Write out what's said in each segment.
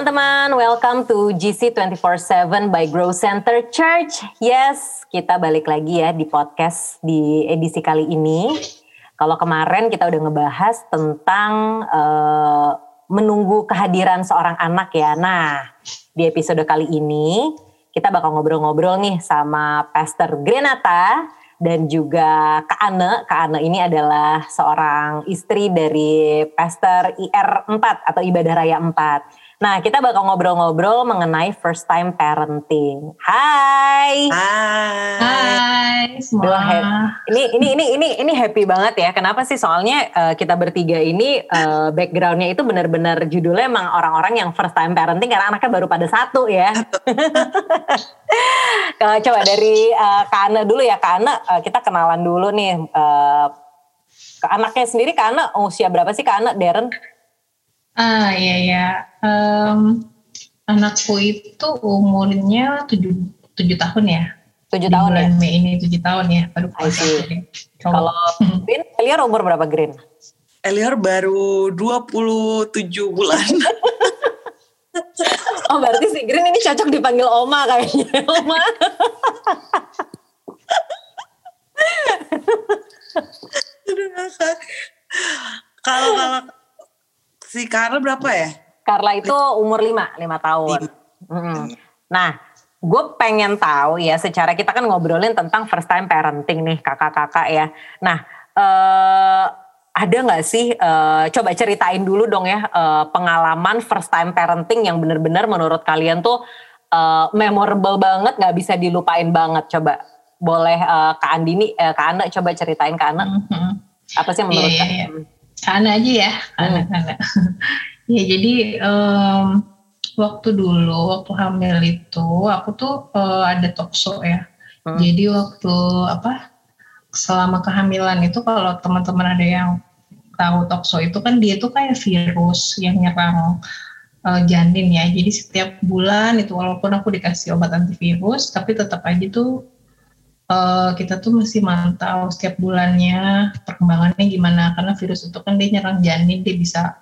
teman-teman, welcome to GC 24/7 by Grow Center Church. Yes, kita balik lagi ya di podcast di edisi kali ini. Kalau kemarin kita udah ngebahas tentang uh, menunggu kehadiran seorang anak ya. Nah, di episode kali ini kita bakal ngobrol-ngobrol nih sama Pastor Grenata dan juga Kak Ane. Kak Ane ini adalah seorang istri dari Pastor IR 4 atau Ibadah Raya 4. Nah, kita bakal ngobrol-ngobrol mengenai first time parenting. Hai. Hai. Hai semua. ini ini ini ini ini happy banget ya. Kenapa sih? Soalnya uh, kita bertiga ini uh, backgroundnya itu benar-benar judulnya emang orang-orang yang first time parenting karena anaknya baru pada satu ya. uh, coba dari uh, Kana dulu ya. Kana uh, kita kenalan dulu nih. Uh, ke anaknya sendiri Kana usia berapa sih Kana Darren? Ah iya ya, um, anakku itu umurnya tujuh tujuh tahun ya. Tujuh tahun ya? Mei ini tujuh tahun ya, baru Kalau Green, Elior umur berapa Green? Elior baru 27 bulan. oh berarti si Green ini cocok dipanggil Oma kayaknya. Oma. kalau kalau Si Carla berapa ya? Carla itu umur 5, 5 tahun. Hmm. Nah, gue pengen tahu ya secara kita kan ngobrolin tentang first time parenting nih kakak-kakak ya. Nah, eh, ada nggak sih eh, coba ceritain dulu dong ya eh, pengalaman first time parenting yang bener-bener menurut kalian tuh eh, memorable banget nggak bisa dilupain banget coba boleh eh, Kak Andini eh, Kak Anda coba ceritain Kak Anda mm -hmm. apa sih menurut yeah, yeah, yeah. Karena aja ya, hmm. karena. ya jadi um, waktu dulu waktu hamil itu aku tuh uh, ada tokso ya. Hmm. Jadi waktu apa selama kehamilan itu kalau teman-teman ada yang tahu tokso itu kan dia tuh kayak virus yang nyerang uh, janin ya. Jadi setiap bulan itu walaupun aku dikasih obat antivirus tapi tetap aja tuh uh, kita tuh mesti mantau setiap bulannya perkembangannya gimana karena virus itu kan dia nyerang janin dia bisa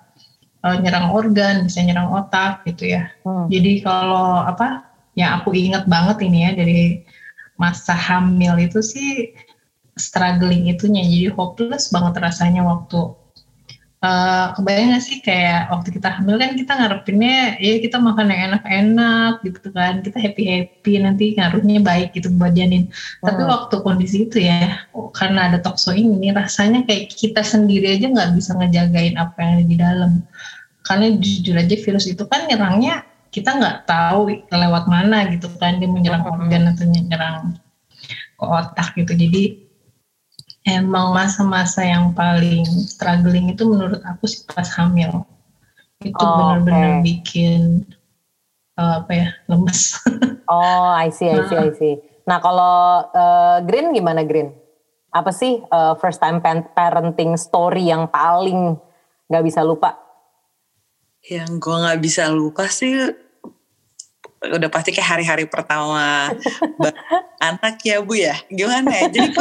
uh, nyerang organ bisa nyerang otak gitu ya hmm. jadi kalau apa yang aku ingat banget ini ya dari masa hamil itu sih struggling itunya jadi hopeless banget rasanya waktu Uh, kebayang gak sih kayak waktu kita hamil kan kita ngarepinnya ya kita makan yang enak-enak gitu kan. Kita happy-happy nanti ngaruhnya baik gitu buat janin. Hmm. tapi waktu kondisi itu ya oh, karena ada tokso ini rasanya kayak kita sendiri aja nggak bisa ngejagain apa yang ada di dalam. Karena jujur aja virus itu kan nyerangnya kita nggak tahu lewat mana gitu kan dia menyerang organ atau menyerang ke otak gitu. Jadi emang masa-masa yang paling struggling itu menurut aku sih pas hamil itu oh, benar-benar okay. bikin uh, apa ya lemes. oh, I see, I see, I see. Nah kalau uh, Green gimana Green? Apa sih uh, first time parenting story yang paling nggak bisa lupa? Yang gue nggak bisa lupa sih udah pasti kayak hari-hari pertama anak ya bu ya gimana ya jadi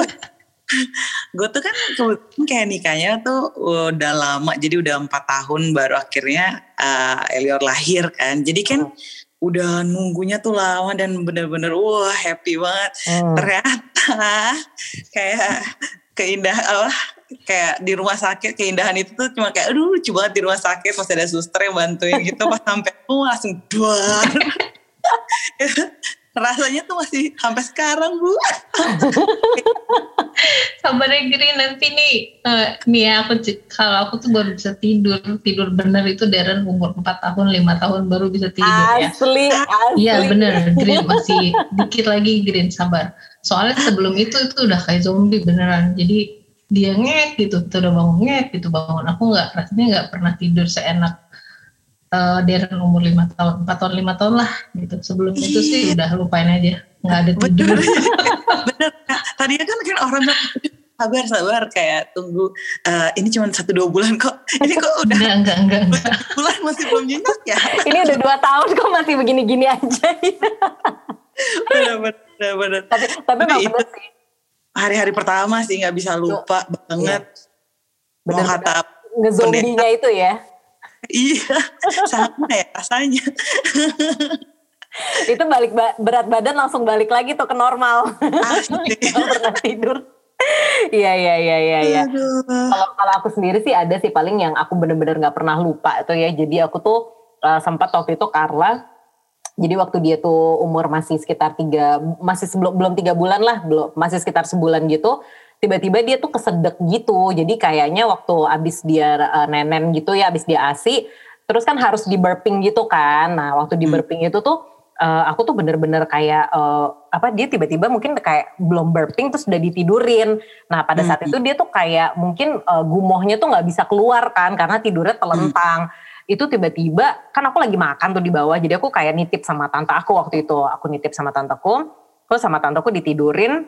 gue tuh kan kebetulan kayak nikahnya tuh udah lama jadi udah empat tahun baru akhirnya uh, Elior lahir kan jadi kan hmm. udah nunggunya tuh lama dan bener-bener wah happy banget hmm. ternyata kayak keindah apa kayak di rumah sakit keindahan itu tuh cuma kayak aduh lucu banget di rumah sakit masih ada suster yang bantuin gitu pas sampai tuh langsung dua rasanya tuh masih sampai sekarang bu. Sabar ya Giri nanti nih uh, nih ya aku kalau aku tuh baru bisa tidur tidur bener itu Darren umur 4 tahun 5 tahun baru bisa tidur asli, ya. Asli iya bener Green masih dikit lagi Green sabar. Soalnya sebelum itu itu udah kayak zombie beneran. Jadi dia ngek gitu kita udah bangun ngek gitu bangun. Aku nggak rasanya nggak pernah tidur seenak uh, Darren umur lima tahun empat tahun lima tahun lah gitu. Sebelum itu sih iya. udah lupain aja nggak ada tidur bener tadinya kan kan orang sabar sabar kayak tunggu uh, ini cuma satu dua bulan kok. Ini kok udah enggak enggak enggak, enggak. bulan masih belum nyenyak ya? Ini udah dua tahun kok masih begini gini aja. Bener bener bener tapi tapi, tapi itu sih. hari-hari pertama sih nggak bisa lupa Tuh. banget iya. bener, mau kata ngezombinya itu ya iya sama ya rasanya itu balik ba berat badan langsung balik lagi tuh ke normal pernah tidur Iya iya iya iya iya. Kalau kalau aku sendiri sih ada sih paling yang aku bener-bener nggak pernah lupa itu ya. Jadi aku tuh uh, sempat waktu itu Carla. Jadi waktu dia tuh umur masih sekitar tiga, masih sebelum belum tiga bulan lah, belum masih sekitar sebulan gitu. Tiba-tiba dia tuh kesedek gitu. Jadi kayaknya waktu abis dia uh, nenen gitu ya, abis dia asi, terus kan harus di burping gitu kan. Nah waktu di hmm. burping itu tuh uh, aku tuh bener-bener kayak uh, apa dia tiba-tiba mungkin kayak belum burping terus udah ditidurin. Nah pada saat hmm. itu dia tuh kayak mungkin uh, gumohnya tuh nggak bisa keluar kan karena tidurnya telentang. Hmm. Itu tiba-tiba kan aku lagi makan tuh di bawah jadi aku kayak nitip sama tante aku waktu itu aku nitip sama tanteku. Terus sama tanteku ditidurin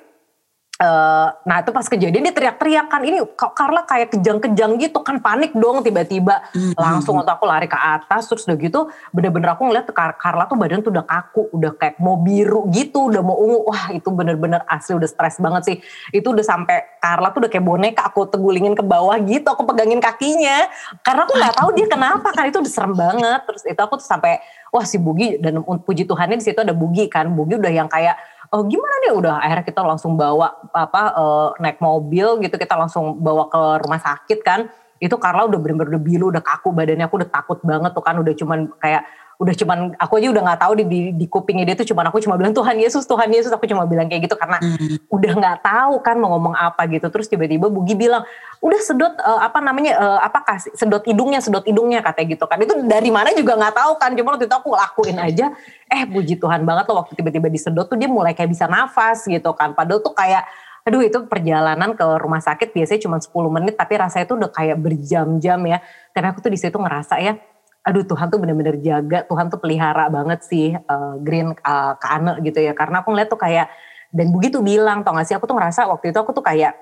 Uh, nah itu pas kejadian dia teriak-teriak kan ini Carla kayak kejang-kejang gitu kan panik dong tiba-tiba. Mm-hmm. langsung waktu aku lari ke atas terus udah gitu bener-bener aku ngeliat Carla tuh badan tuh udah kaku udah kayak mau biru gitu udah mau ungu. Wah itu bener-bener asli udah stres banget sih. Itu udah sampai Carla tuh udah kayak boneka aku tegulingin ke bawah gitu aku pegangin kakinya. Karena aku nggak tahu dia kenapa kan itu udah serem banget. Terus itu aku tuh sampai wah si Bugi dan puji Tuhannya di situ ada Bugi kan. Bugi udah yang kayak oh gimana deh? Udah akhirnya kita langsung bawa apa uh, naik mobil gitu kita langsung bawa ke rumah sakit kan. Itu Carla udah bener-bener udah biru udah kaku badannya aku udah takut banget tuh kan udah cuman kayak udah cuman aku aja udah nggak tahu di, di di kupingnya dia tuh cuman aku cuma bilang Tuhan Yesus Tuhan Yesus aku cuma bilang kayak gitu karena hmm. udah nggak tahu kan mau ngomong apa gitu. Terus tiba-tiba Bugi bilang udah sedot uh, apa namanya uh, apa kasih sedot hidungnya sedot hidungnya katanya gitu kan. Itu dari mana juga nggak tahu kan cuma waktu itu aku lakuin aja. Eh puji Tuhan banget loh waktu tiba-tiba disedot tuh dia mulai kayak bisa nafas gitu kan. Padahal tuh kayak aduh itu perjalanan ke rumah sakit biasanya cuma 10 menit tapi rasanya tuh udah kayak berjam-jam ya. Tapi aku tuh di situ ngerasa ya aduh Tuhan tuh bener-bener jaga, Tuhan tuh pelihara banget sih uh, Green uh, ke Ane gitu ya. Karena aku ngeliat tuh kayak, dan begitu bilang, tau gak sih? Aku tuh ngerasa waktu itu aku tuh kayak,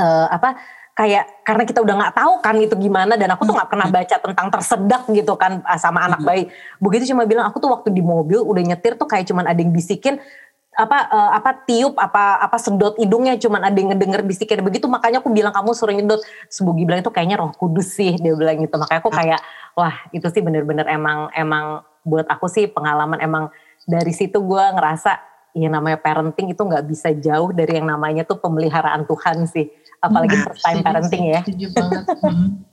uh, apa, kayak karena kita udah nggak tahu kan itu gimana dan aku tuh nggak pernah baca tentang tersedak gitu kan sama anak bayi. Begitu cuma bilang aku tuh waktu di mobil udah nyetir tuh kayak cuman ada yang bisikin apa uh, apa tiup apa apa sedot hidungnya cuman ada yang ngedenger bisiknya begitu makanya aku bilang kamu suruh nyedot. Sebugi bilang itu kayaknya roh kudus sih dia bilang gitu. Makanya aku kayak wah itu sih bener-bener emang emang buat aku sih pengalaman emang dari situ gue ngerasa ya namanya parenting itu nggak bisa jauh dari yang namanya tuh pemeliharaan Tuhan sih. Apalagi first time parenting ya.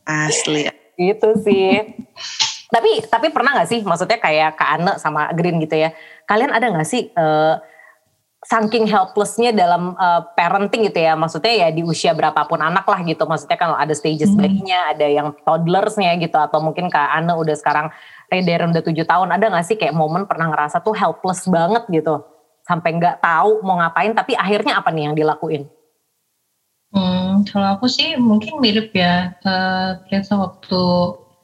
asli. Itu sih. Tapi tapi pernah nggak sih maksudnya kayak Kak Ane sama Green gitu ya kalian ada nggak sih uh, saking helplessnya dalam uh, parenting gitu ya. Maksudnya ya di usia berapapun anak lah gitu. Maksudnya kalau ada stages hmm. bayinya ada yang toddlersnya gitu. Atau mungkin kak Anne udah sekarang Rederen udah tujuh tahun. Ada gak sih kayak momen pernah ngerasa tuh helpless banget gitu? Sampai nggak tahu mau ngapain tapi akhirnya apa nih yang dilakuin? Hmm, kalau aku sih mungkin mirip ya uh, waktu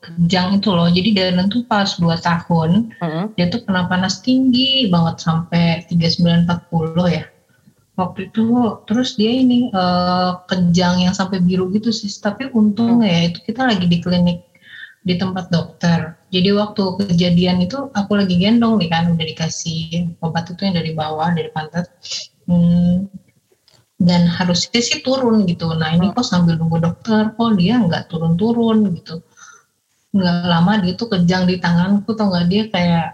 kejang itu loh. Jadi Darren tuh pas 2 tahun, mm-hmm. dia tuh kena panas tinggi banget sampai 3940 ya. Waktu itu terus dia ini uh, kejang yang sampai biru gitu sih. Tapi untung mm. ya itu kita lagi di klinik di tempat dokter. Jadi waktu kejadian itu aku lagi gendong nih kan udah dikasih obat itu yang dari bawah dari pantat. Hmm, dan harusnya sih turun gitu. Nah ini mm. kok sambil nunggu dokter, kok dia nggak turun-turun gitu nggak lama dia tuh kejang di tanganku tau nggak? Dia kayak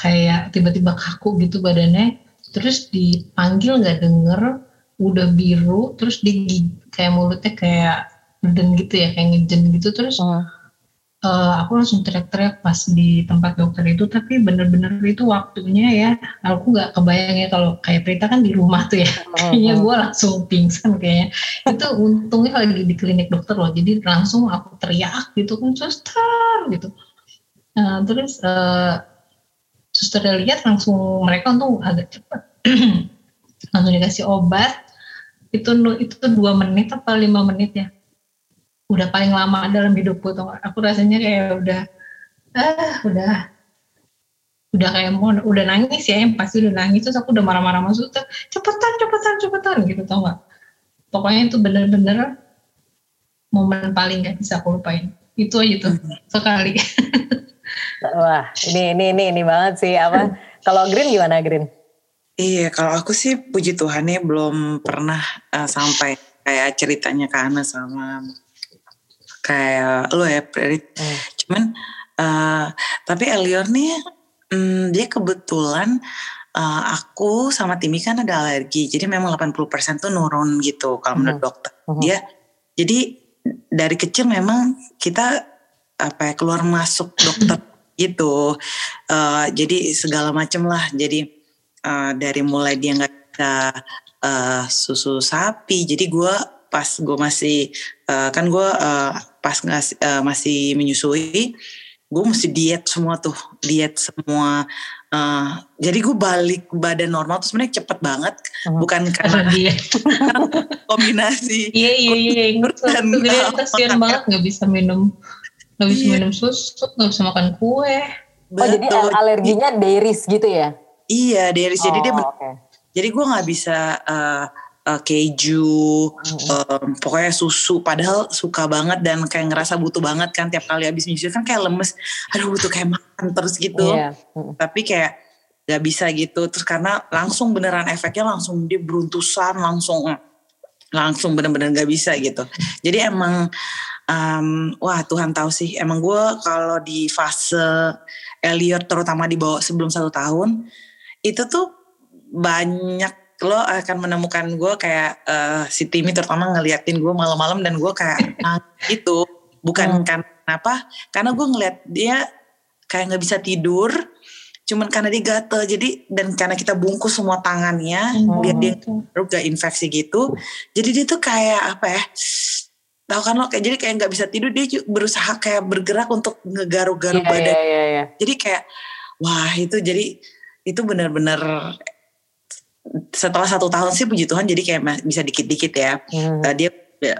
kayak tiba-tiba kaku gitu badannya. Terus dipanggil nggak denger udah biru terus di kayak mulutnya kayak den gitu ya kayak ngejen gitu. Terus hmm uh, aku langsung teriak-teriak pas di tempat dokter itu tapi bener-bener itu waktunya ya. Aku nggak kebayang ya kalau kayak Prita kan di rumah tuh ya. Kayaknya gue langsung pingsan kayaknya. Itu untungnya lagi di klinik dokter loh jadi langsung aku teriak gitu kan suster! gitu. Nah, terus uh, suster lihat langsung mereka untung agak cepat langsung dikasih obat. Itu itu dua menit apa lima menit ya udah paling lama dalam hidupku tuh. Aku rasanya kayak udah ah udah udah kayak mau udah nangis ya yang pasti udah nangis. Terus aku udah marah-marah masuk tuh cepetan cepetan cepetan gitu tau gak pokoknya itu bener-bener momen paling gak bisa aku lupain. Itu aja tuh sekali. Wah ini ini ini ini banget sih. Apa kalau Green gimana Green? Iya, kalau aku sih puji Tuhan ya belum pernah uh, sampai kayak ceritanya ke Ana sama kayak lo ya Prit. Hmm. cuman uh, tapi Elior nih um, dia kebetulan uh, aku sama Timi kan ada alergi jadi memang 80% tuh nurun gitu kalau menurut mm -hmm. dokter mm -hmm. dia jadi dari kecil memang kita apa ya keluar masuk dokter gitu uh, jadi segala macem lah jadi uh, dari mulai dia nggak bisa uh, susu sapi jadi gue pas gue masih uh, kan gue uh, pas ngasih, uh, masih menyusui gue mesti diet semua tuh diet semua uh, jadi gue balik badan normal tuh sebenarnya cepet banget oh. bukan karena dia kombinasi iya iya iya dan kasihan banget nggak bisa minum nggak bisa iya. minum susu nggak bisa makan kue. Oh jadi alerginya dairies gitu ya? Iya dairies oh, jadi dia oh, okay. jadi gue nggak bisa uh, uh, keju, um, pokoknya susu. Padahal suka banget dan kayak ngerasa butuh banget kan tiap kali habis nyusui kan kayak lemes. Aduh butuh kayak makan terus gitu. Yeah. Tapi kayak gak bisa gitu. Terus karena langsung beneran efeknya langsung dia beruntusan langsung langsung bener-bener gak bisa gitu. Jadi emang um, wah Tuhan tahu sih. Emang gue kalau di fase Elliot terutama di bawah sebelum satu tahun itu tuh banyak lo akan menemukan gue kayak uh, si Timmy terutama ngeliatin gue malam-malam dan gue kayak itu bukan hmm. kan apa? Karena gue ngeliat dia kayak nggak bisa tidur cuman karena dia gatel. Jadi dan karena kita bungkus semua tangannya hmm. biar dia gak infeksi gitu. Jadi dia tuh kayak apa ya? Tahu kan lo? Kayak jadi kayak nggak bisa tidur. Dia berusaha kayak bergerak untuk ngegaruk-garuk yeah, badan. yeah, yeah, yeah. jadi kayak wah itu jadi itu benar-benar setelah satu tahun sih puji Tuhan jadi kayak bisa dikit-dikit ya. Hmm. Uh, dia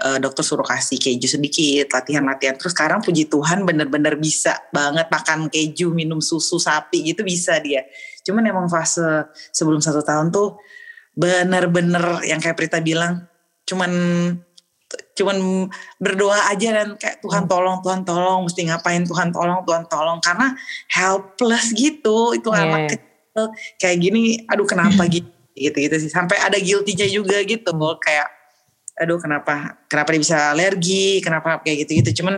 uh, dokter suruh kasih keju sedikit, latihan-latihan. Terus sekarang puji Tuhan bener-bener bisa banget makan keju, minum susu sapi gitu bisa dia. Cuman emang fase sebelum satu tahun tuh bener-bener yang kayak Prita bilang, cuman cuman berdoa aja dan kayak Tuhan hmm. tolong Tuhan tolong mesti ngapain Tuhan tolong Tuhan tolong karena helpless gitu itu yeah. anak kecil kayak gini aduh kenapa gitu gitu-gitu sih. Sampai ada guilty-nya juga gitu kayak aduh kenapa kenapa dia bisa alergi? Kenapa kayak gitu-gitu? Cuman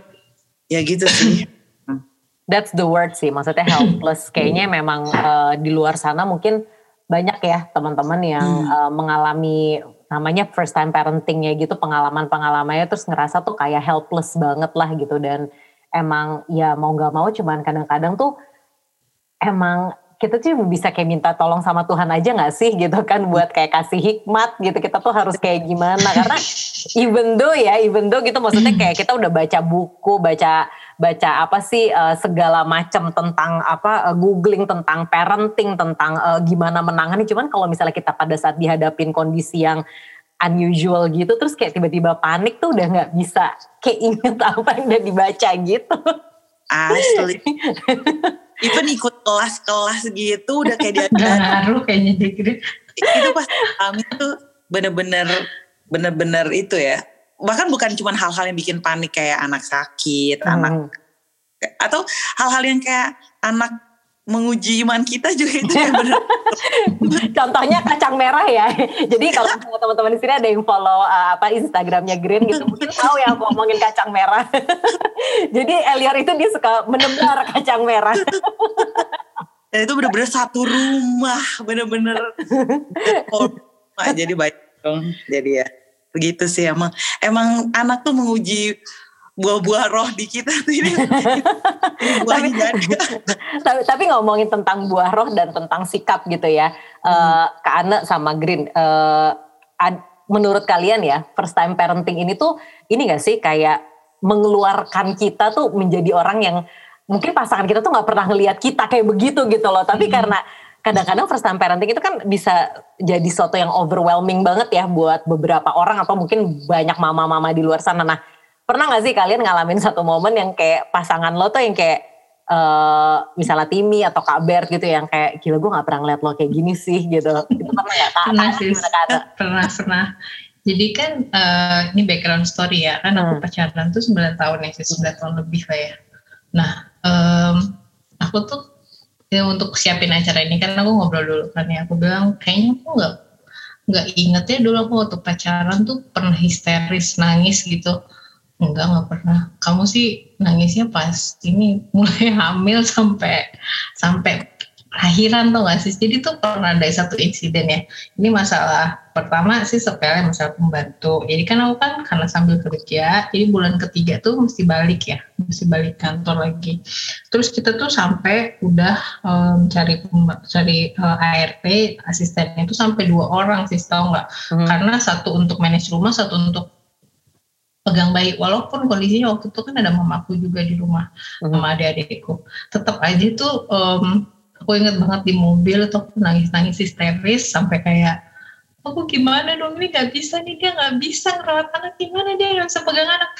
ya gitu sih. That's the word sih, maksudnya helpless. Kayaknya memang uh, di luar sana mungkin banyak ya teman-teman yang hmm. uh, mengalami namanya first time parenting ya gitu pengalaman-pengalamannya terus ngerasa tuh kayak helpless banget lah gitu. Dan emang ya mau nggak mau cuman kadang-kadang tuh emang kita tuh bisa kayak minta tolong sama Tuhan aja gak sih gitu kan buat kayak kasih hikmat gitu. Kita tuh harus kayak gimana? Karena even though ya even though gitu maksudnya kayak kita udah baca buku baca baca apa sih uh, segala macam tentang apa uh, googling tentang parenting tentang uh, gimana menangani. Cuman kalau misalnya kita pada saat dihadapin kondisi yang unusual gitu terus kayak tiba-tiba panik tuh udah nggak bisa kayak inget apa yang udah dibaca gitu asli. Even ikut kelas-kelas gitu udah kayak dia ngaruh kayaknya gitu itu pas kami tuh bener-bener bener-bener itu ya. Bahkan bukan cuma hal-hal yang bikin panik kayak anak sakit hmm. anak atau hal-hal yang kayak anak menguji iman kita juga itu ya benar. Contohnya kacang merah ya. Jadi kalau teman-teman di sini ada yang follow uh, apa Instagramnya Green gitu, mungkin tahu ya aku ngomongin kacang merah. Jadi Elior itu dia suka menebar kacang merah. Dan itu benar-benar satu rumah, benar-benar jadi baik dong. Jadi ya begitu sih emang emang anak tuh menguji buah-buah roh di kita ini, tapi, tapi, tapi ngomongin tentang buah roh dan tentang sikap gitu ya hmm. uh, Kak Ane sama Green uh, ad, menurut kalian ya first time parenting ini tuh ini gak sih kayak mengeluarkan kita tuh menjadi orang yang mungkin pasangan kita tuh nggak pernah ngelihat kita kayak begitu gitu loh tapi hmm. karena kadang-kadang first time parenting itu kan bisa jadi sesuatu yang overwhelming banget ya buat beberapa orang atau mungkin banyak mama-mama di luar sana nah pernah gak sih kalian ngalamin satu momen yang kayak pasangan lo tuh yang kayak uh, misalnya Timi atau Kak Bert gitu yang kayak gila gue gak pernah ngeliat lo kayak gini sih gitu. Itu pernah gak? pernah sih. pernah pernah. Jadi kan uh, ini background story ya. Kan aku hmm. pacaran tuh 9 tahun ya sih. 9 tahun lebih lah ya. Nah um, aku tuh ya untuk siapin acara ini kan aku ngobrol dulu kan ya. Aku bilang kayaknya aku nggak nggak inget ya dulu aku waktu pacaran tuh pernah histeris nangis gitu Enggak, nggak pernah. Kamu sih nangisnya pas ini mulai hamil sampai sampai lahiran tuh gak sih? Jadi tuh pernah ada satu insiden ya. Ini masalah pertama sih sepele masalah pembantu. Jadi kan aku kan karena sambil kerja, jadi bulan ketiga tuh mesti balik ya, mesti balik kantor lagi. Terus kita tuh sampai udah um, cari cari uh, ART asistennya itu sampai dua orang sih, tau nggak? Hmm. Karena satu untuk manage rumah, satu untuk pegang bayi. Walaupun kondisinya waktu itu kan ada mamaku juga di rumah hmm. sama adik-adikku. Tetap aja tuh um, aku inget banget di mobil tuh nangis-nangis histeris sampai kayak aku gimana dong? Ini nggak bisa nih dia nggak bisa ngerawat anak. Gimana dia nggak bisa pegang anak?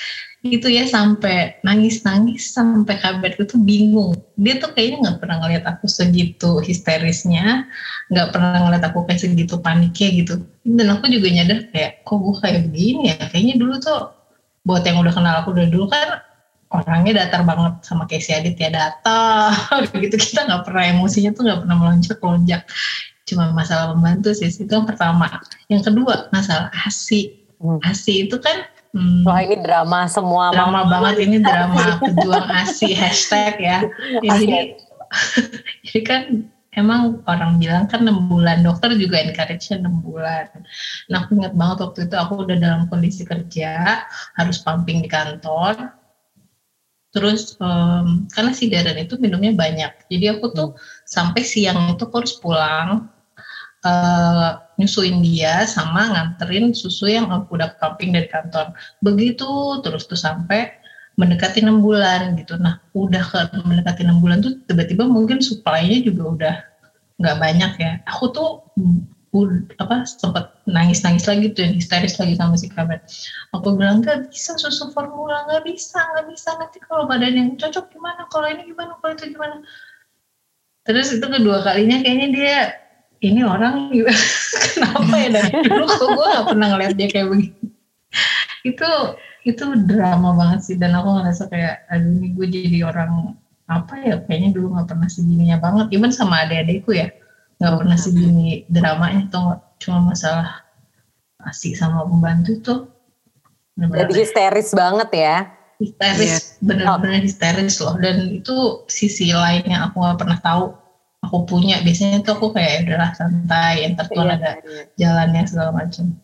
Gitu ya sampai nangis-nangis sampai kabar itu bingung. Dia tuh kayaknya nggak pernah ngeliat aku segitu histerisnya nggak pernah ngeliat aku kayak segitu paniknya gitu. Dan aku juga nyadar kayak kok gue kayak begini ya? Kayaknya dulu tuh buat yang udah kenal aku dari dulu kan orangnya datar banget sama Casey Adit ya datar. Gitu kita nggak pernah emosinya tuh nggak pernah melonjak lonjak cuma masalah pembantu sih itu yang pertama. Yang kedua masalah asi hmm. asi itu kan Hmm, Wah ini drama semua. Drama banget. Ini drama pejuang asi hashtag ya. Ini jadi kan emang orang bilang kan 6 bulan dokter juga encourage-nya 6 bulan. Nah aku ingat banget waktu itu aku udah dalam kondisi kerja harus pumping di kantor. Terus um, karena si Darren itu minumnya banyak. Jadi aku tuh hmm. sampai siang itu aku harus pulang uh, nyusuin dia sama nganterin susu yang aku udah pumping dari kantor. Begitu terus tuh sampai mendekati enam bulan gitu. Nah, udah ke mendekati enam bulan tuh tiba-tiba mungkin supply-nya juga udah nggak banyak ya. Aku tuh apa sempat nangis-nangis lagi tuh histeris lagi sama si kabar. Aku bilang nggak bisa susu formula nggak bisa nggak bisa nanti kalau badan yang cocok gimana kalau ini gimana kalau itu gimana. Terus itu kedua kalinya kayaknya dia ini orang kenapa ya dari dulu kok gue gak pernah ngeliat dia kayak begini. itu itu drama banget sih. Dan aku ngerasa kayak aduh ini gue jadi orang apa ya? Kayaknya dulu nggak pernah segininya banget. Even sama adik-adikku ya nggak pernah segini dramanya tuh cuma masalah asik sama pembantu tuh jadi histeris banget ya. Histeris yeah. bener-bener oh. histeris loh. Dan itu sisi lain yang aku nggak pernah tahu aku punya. Biasanya tuh aku kayak udahlah santai entertain yeah, ada yeah. jalannya segala macam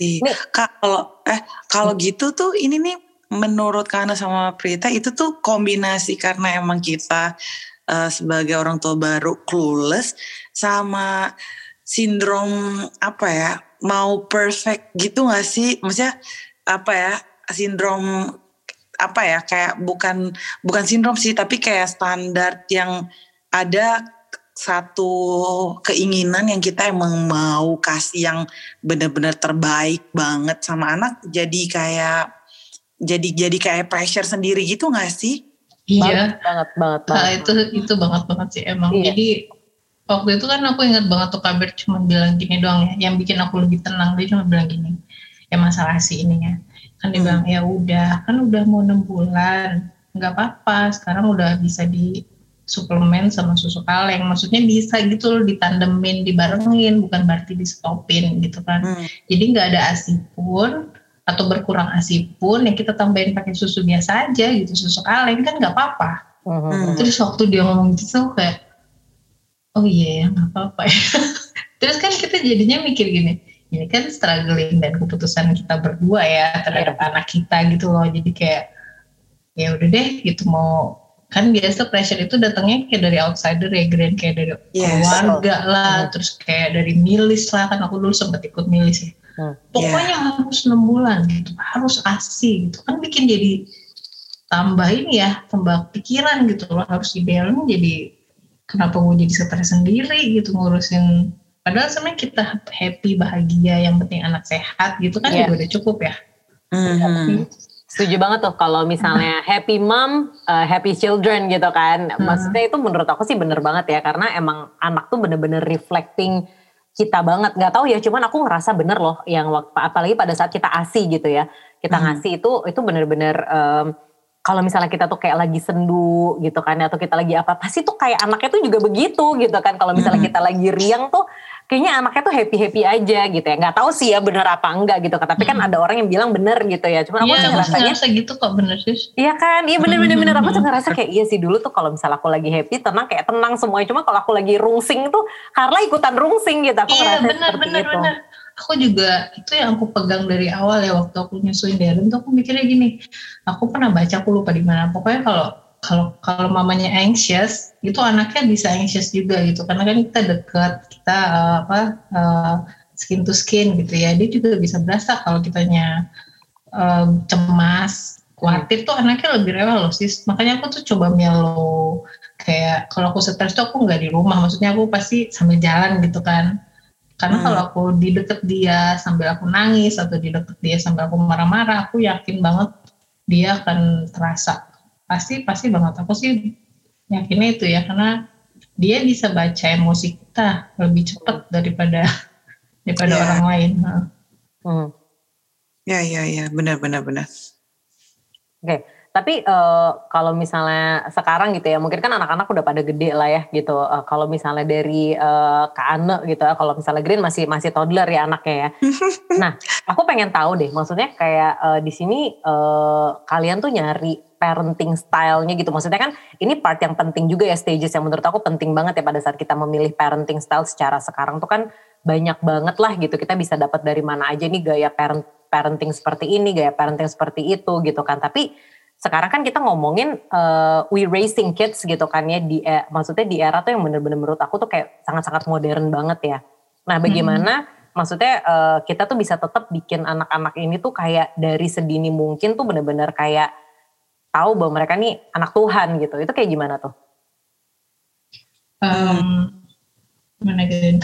Nih. Kak kalau eh kalau gitu tuh ini nih menurut Kana sama Prita itu tuh kombinasi karena emang kita uh, sebagai orang tua baru clueless sama sindrom apa ya mau perfect gitu gak sih? Maksudnya apa ya sindrom apa ya kayak bukan bukan sindrom sih tapi kayak standar yang ada satu keinginan yang kita emang mau kasih yang benar-benar terbaik banget sama anak jadi kayak jadi jadi kayak pressure sendiri gitu gak sih? Iya banget banget banget. Nah, itu itu banget banget sih emang. Iya. Jadi waktu itu kan aku ingat banget tuh kabar cuma bilang gini doang ya. Yang bikin aku lebih tenang dia cuma bilang gini. Ya masalah si ini ya. Kan dia hmm. bilang ya udah kan udah mau enam bulan nggak apa-apa sekarang udah bisa di suplemen sama susu kaleng. Maksudnya bisa gitu loh ditandemin, dibarengin, bukan berarti di stopin gitu kan. Hmm. Jadi nggak ada ASI pun atau berkurang ASI pun yang kita tambahin pakai susu biasa aja gitu, susu kaleng kan nggak apa-apa. Hmm. Terus waktu dia ngomong gitu kayak, oh iya ya nggak apa-apa ya. Terus kan kita jadinya mikir gini, ini kan struggling dan keputusan kita berdua ya terhadap yeah. anak kita gitu loh. Jadi kayak ya udah deh gitu mau kan biasa pressure itu datangnya kayak dari outsider ya grand kayak dari yes. keluarga lah hmm. terus kayak dari milis lah kan aku dulu sempat ikut milis ya hmm. pokoknya yeah. harus enam bulan gitu harus asi gitu kan bikin jadi tambah ini ya tambah pikiran gitu loh harus idealnya jadi kenapa gue jadi stres sendiri gitu ngurusin padahal sebenarnya kita happy bahagia yang penting anak sehat gitu kan yeah. juga udah cukup ya mm -hmm. Setuju banget tuh kalau misalnya happy mom, uh, happy children gitu kan. Hmm. Maksudnya itu menurut aku sih bener banget ya karena emang anak tuh bener-bener reflecting kita banget. Gak tahu ya, cuman aku ngerasa bener loh yang waktu apalagi pada saat kita asi gitu ya. Kita hmm. ngasih itu itu bener-bener um, kalau misalnya kita tuh kayak lagi sendu gitu kan atau kita lagi apa pasti tuh kayak anaknya tuh juga begitu gitu kan. Kalau misalnya hmm. kita lagi riang tuh kayaknya anaknya tuh happy happy aja gitu ya nggak tahu sih ya bener apa enggak gitu tapi kan ada orang yang bilang bener gitu ya cuma aku sih aku ngerasanya ngerasa gitu kok bener sih. Iya kan, iya bener-bener bener aku tuh ngerasa kayak iya sih dulu tuh kalau misalnya aku lagi happy tenang kayak tenang semuanya cuma kalau aku lagi rungsing tuh Carla ikutan rungsing gitu aku Iya ngerasa bener seperti bener itu. bener. Aku juga itu yang aku pegang dari awal ya waktu aku nyusuin Darren tuh aku mikirnya gini. Aku pernah baca aku lupa di mana. Pokoknya kalau kalau kalau mamanya anxious itu anaknya bisa anxious juga gitu. Karena kan kita dekat kita eh, apa eh, skin to skin gitu ya. Dia juga bisa berasa kalau kitanya eh, cemas khawatir tuh anaknya lebih rewel loh sis. Makanya aku tuh coba mellow. Kayak kalau aku stres tuh aku nggak di rumah. Maksudnya aku pasti sambil jalan gitu kan. Karena Hmm. kalau aku di deket dia sambil aku nangis atau di deket dia sambil aku marah-marah aku yakin banget dia akan terasa pasti pasti banget aku sih yakinnya itu ya karena dia bisa baca emosi kita lebih cepat daripada daripada Iya. orang lain. Hmm. Ya ya ya benar benar benar. Oke, tapi eh, kalau misalnya sekarang gitu ya, mungkin kan anak-anak udah pada gede lah ya gitu. Eh, kalau misalnya dari eh, Kak Ane gitu ya, kalau misalnya Green masih masih toddler ya anaknya ya. nah, aku pengen tahu deh, maksudnya kayak eh, di sini eh, kalian tuh nyari parenting style-nya gitu. Maksudnya kan ini part yang penting juga ya stages yang menurut aku penting banget ya pada saat kita memilih parenting style secara sekarang tuh kan banyak banget lah gitu. Kita bisa dapat dari mana aja nih gaya parent parenting seperti ini, gaya parenting seperti itu gitu kan. Tapi sekarang kan kita ngomongin uh, we raising kids gitu kan ya di eh, maksudnya di era tuh yang bener-bener menurut aku tuh kayak sangat-sangat modern banget ya. Nah, bagaimana maksudnya uh, kita tuh bisa tetap bikin anak-anak ini tuh kayak dari sedini mungkin tuh bener-bener kayak tahu bahwa mereka nih anak Tuhan gitu. Itu kayak gimana tuh? Um, Gimana Green?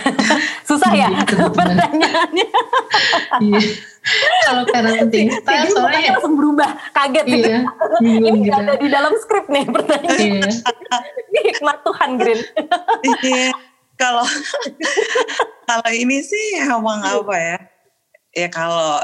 Susah ya pertanyaannya. Iya. Kalau parenting style Jadi soalnya mukanya langsung berubah, kaget gitu. iya, Ini bingung gitu. ada di dalam skrip nih pertanyaan. Iya. Ini hikmat Tuhan Green. Iya. Kalau kalau ini sih emang apa ya? Ya kalau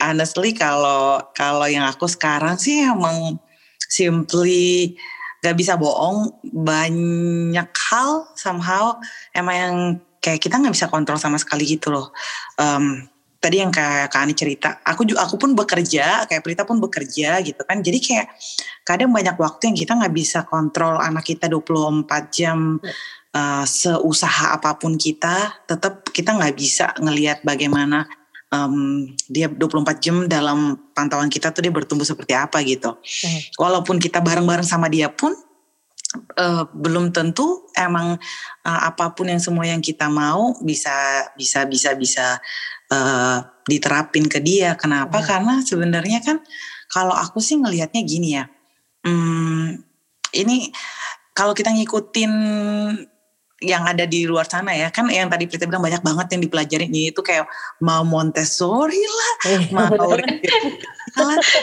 honestly kalau kalau yang aku sekarang sih emang simply gak bisa bohong banyak hal somehow emang yang kayak kita nggak bisa kontrol sama sekali gitu loh. Em, tadi yang kayak Kak Ani cerita, aku juga aku pun bekerja, kayak Prita pun bekerja gitu kan. Jadi kayak kadang banyak waktu yang kita nggak bisa kontrol anak kita 24 jam uh, seusaha apa pun kita, tetap kita nggak bisa ngelihat bagaimana em, dia 24 jam dalam pantauan kita tuh dia bertumbuh seperti apa gitu. Hmm. Walaupun kita bareng-bareng sama dia pun eh, belum tentu emang eh, apa pun yang semua yang kita mau bisa bisa bisa bisa eh, diterapin ke dia. Kenapa? Hmm. Karena sebenarnya kan kalau aku sih ngelihatnya gini ya. Hmm, ini kalau kita ngikutin yang ada di luar sana ya. Kan yang tadi Prita bilang banyak banget yang dipelajarin ini itu kayak mau Montessori lah mau lah.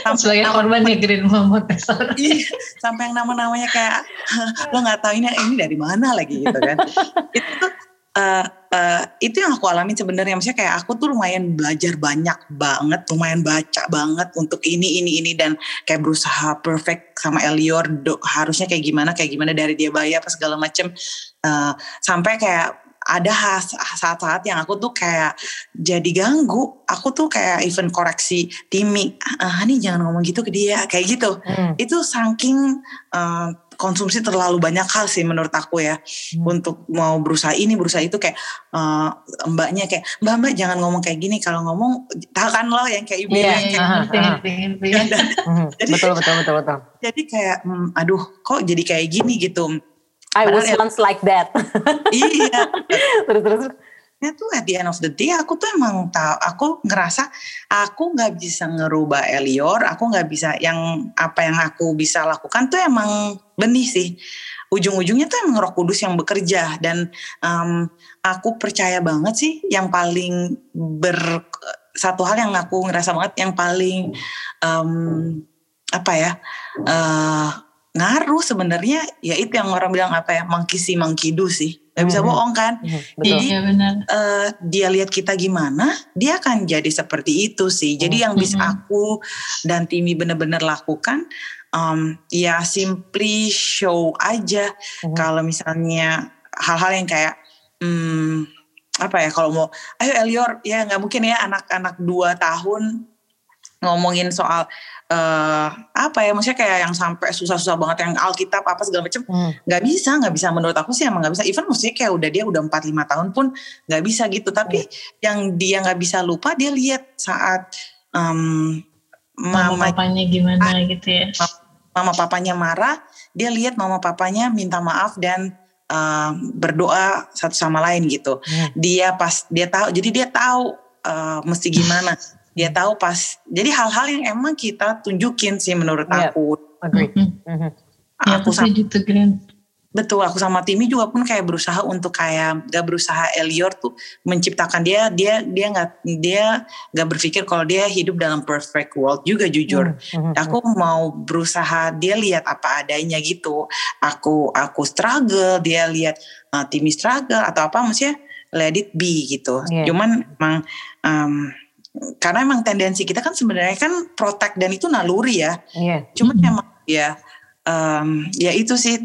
Sampai Sebagai nama- korban ya Green mau Montessori. Iya, sampai yang nama-namanya kayak lo nggak tahu ini ini dari mana lagi gitu kan. Itu tuh eh, eh, itu yang aku alami sebenarnya. Maksudnya kayak aku tuh lumayan belajar banyak banget lumayan baca banget untuk ini ini ini dan kayak berusaha perfect sama Elior do- harusnya kayak gimana kayak gimana dari dia bayi apa segala macem Eh, sampai kayak ada saat-saat yang aku tuh kayak jadi ganggu. Aku tuh kayak even koreksi Timi ah ini jangan ngomong gitu ke dia kayak gitu. Hmm. itu saking uh, konsumsi terlalu banyak hal sih menurut aku ya. Hmm. untuk mau berusaha ini berusaha itu kayak uh, mbaknya kayak mbak mbak jangan ngomong kayak gini. Kalau ngomong tahu kan lo yang kayak ibu Iya, kayak betul betul betul betul. jadi kayak hmm, aduh kok jadi kayak gini gitu I was ya- once like that. iya terus terus. ya tuh at the end of the day aku tuh emang tahu aku ngerasa aku nggak bisa ngerubah Elior aku nggak bisa yang apa yang aku bisa lakukan tuh emang benih sih ujung-ujungnya tuh emang Roh Kudus yang bekerja dan em, aku percaya banget sih yang paling ber satu hal yang aku ngerasa banget yang paling em, apa ya eh, ngaruh sebenarnya ya itu yang orang bilang apa ya mangkisi mangkidu sih nggak bisa Mhm. bohong kan Hmm, betul. Iya benar. eh, dia lihat kita gimana, dia akan jadi seperti itu sih. Jadi yang bisa Mhm. aku dan Timi benar-benar lakukan, em, ya simply show aja. Mhm. Kalau misalnya hal-hal yang kayak, hmm, apa ya kalau mau ayo Elior ya nggak mungkin ya anak-anak dua tahun ngomongin soal uh, apa ya maksudnya kayak yang sampai susah-susah banget yang Alkitab apa segala macam hmm. nggak hmm. bisa nggak bisa menurut aku sih emang nggak bisa even maksudnya kayak udah dia udah empat lima tahun pun nggak bisa gitu tapi hmm. yang dia nggak bisa lupa dia lihat saat um, mama, mama papanya gimana ah, gitu ya mama papanya marah dia lihat mama papanya minta maaf dan uh, berdoa satu sama lain gitu. Hmm. Dia pas dia tahu, jadi dia tahu uh, mesti gimana. dia tahu pas. Jadi hal-hal yang emang kita tunjukin sih menurut yeah. aku. Agree. Mm -hmm. Aku ya, sama, gitu, Betul, aku sama Timi juga pun kayak berusaha untuk kayak gak berusaha Elior tuh menciptakan dia dia dia nggak dia nggak berpikir kalau dia hidup dalam perfect world juga jujur. Mm -hmm. Aku mau berusaha dia lihat apa adanya gitu. Aku aku struggle, dia lihat uh, Timi struggle atau apa maksudnya let it be gitu. Yeah. Cuman emang um, karena emang tendensi kita kan sebenarnya kan protect dan itu naluri ya. Yeah. Cuman mm -hmm. emang ya um, ya itu sih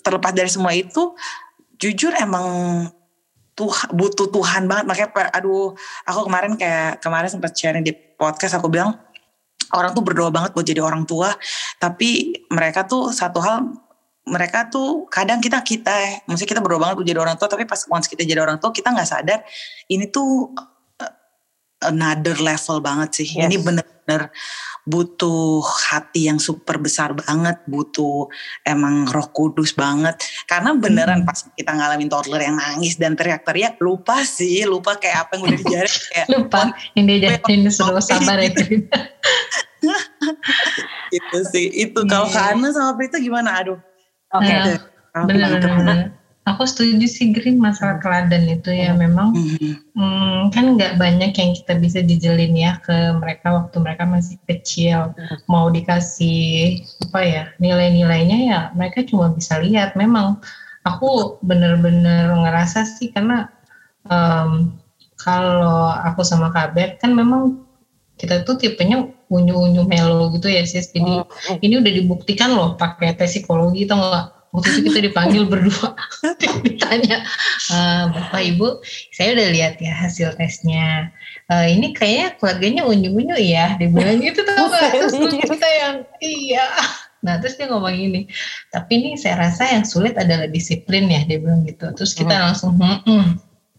terlepas dari semua itu jujur emang tuh butuh Tuhan banget makanya aduh aku kemarin kayak kemarin sempat sharing di podcast aku bilang orang tuh berdoa banget buat jadi orang tua tapi mereka tuh satu hal mereka tuh kadang kita kita ya maksudnya kita berdoa banget buat jadi orang tua tapi pas once kita jadi orang tua kita nggak sadar ini tuh another level banget sih yes. ini bener-bener butuh hati yang super besar banget, butuh emang roh kudus banget. Karena beneran hmm. pas kita ngalamin toddler yang nangis dan teriak-teriak, lupa sih, lupa kayak apa yang udah dijarin. Kayak, lupa, yang diajarin suruh sabar ya. itu sih, itu. Kalau yeah. Kana sama Prita gimana? Aduh. Oke. Okay. Nah, bener-bener aku setuju sih Green masalah teladan itu ya. Memang hmm, kan nggak banyak yang kita bisa dijelin ya ke mereka waktu mereka masih kecil. Mau dikasih apa ya nilai-nilainya ya mereka cuma bisa lihat. Memang aku bener-bener ngerasa sih karena um, kalau aku sama Kaber kan memang kita tuh tipenya unyu-unyu melo gitu ya sis. Jadi ini udah dibuktikan loh pakai tes psikologi atau enggak waktu itu kita dipanggil berdua. Ditanya e, bapak ibu saya udah lihat ya hasil tesnya. E, ini kayaknya keluarganya unyu-unyu ya dibilang gitu tau gak terus kita yang iya. Nah terus dia ngomong gini tapi ini saya rasa yang sulit adalah disiplin ya dia bilang gitu. Terus kita hmm. langsung hmm,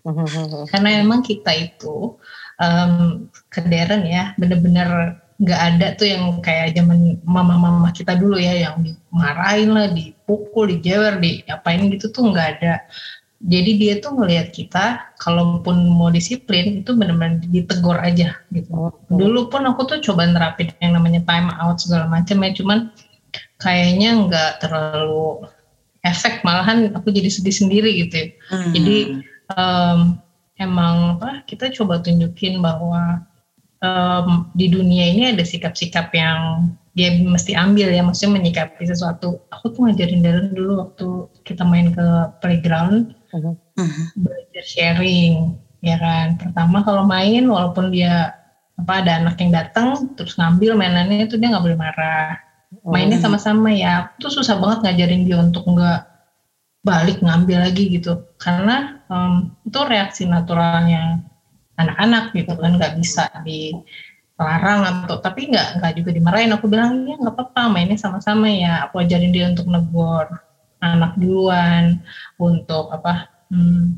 hmm. karena memang kita itu um, kederen ya bener-bener nggak ada tuh yang kayak zaman mama-mama kita dulu ya yang dimarahin lah, dipukul, dijewer, diapain gitu tuh nggak ada. Jadi dia tuh ngelihat kita, kalaupun mau disiplin itu benar-benar ditegur aja gitu. Oh. Dulu pun aku tuh coba nerapin yang namanya time out segala macam ya, cuman kayaknya nggak terlalu efek, malahan aku jadi sedih sendiri gitu. Ya. Hmm. Jadi um, emang apa kita coba tunjukin bahwa um, di dunia ini ada sikap-sikap yang dia mesti ambil ya, maksudnya menyikapi sesuatu. Aku tuh ngajarin Darren dulu waktu kita main ke playground, uh-huh. belajar sharing, ya kan. Pertama kalau main, walaupun dia apa ada anak yang datang terus ngambil mainannya itu dia nggak boleh marah. Mainnya uh-huh. sama-sama ya. Aku tuh susah banget ngajarin dia untuk nggak balik ngambil lagi gitu, karena um, itu reaksi naturalnya anak-anak gitu kan nggak bisa dilarang atau tapi nggak nggak juga dimarahin. Aku bilang ya nggak apa-apa mainnya sama-sama ya. Aku ajarin dia untuk negor anak duluan untuk apa hmm,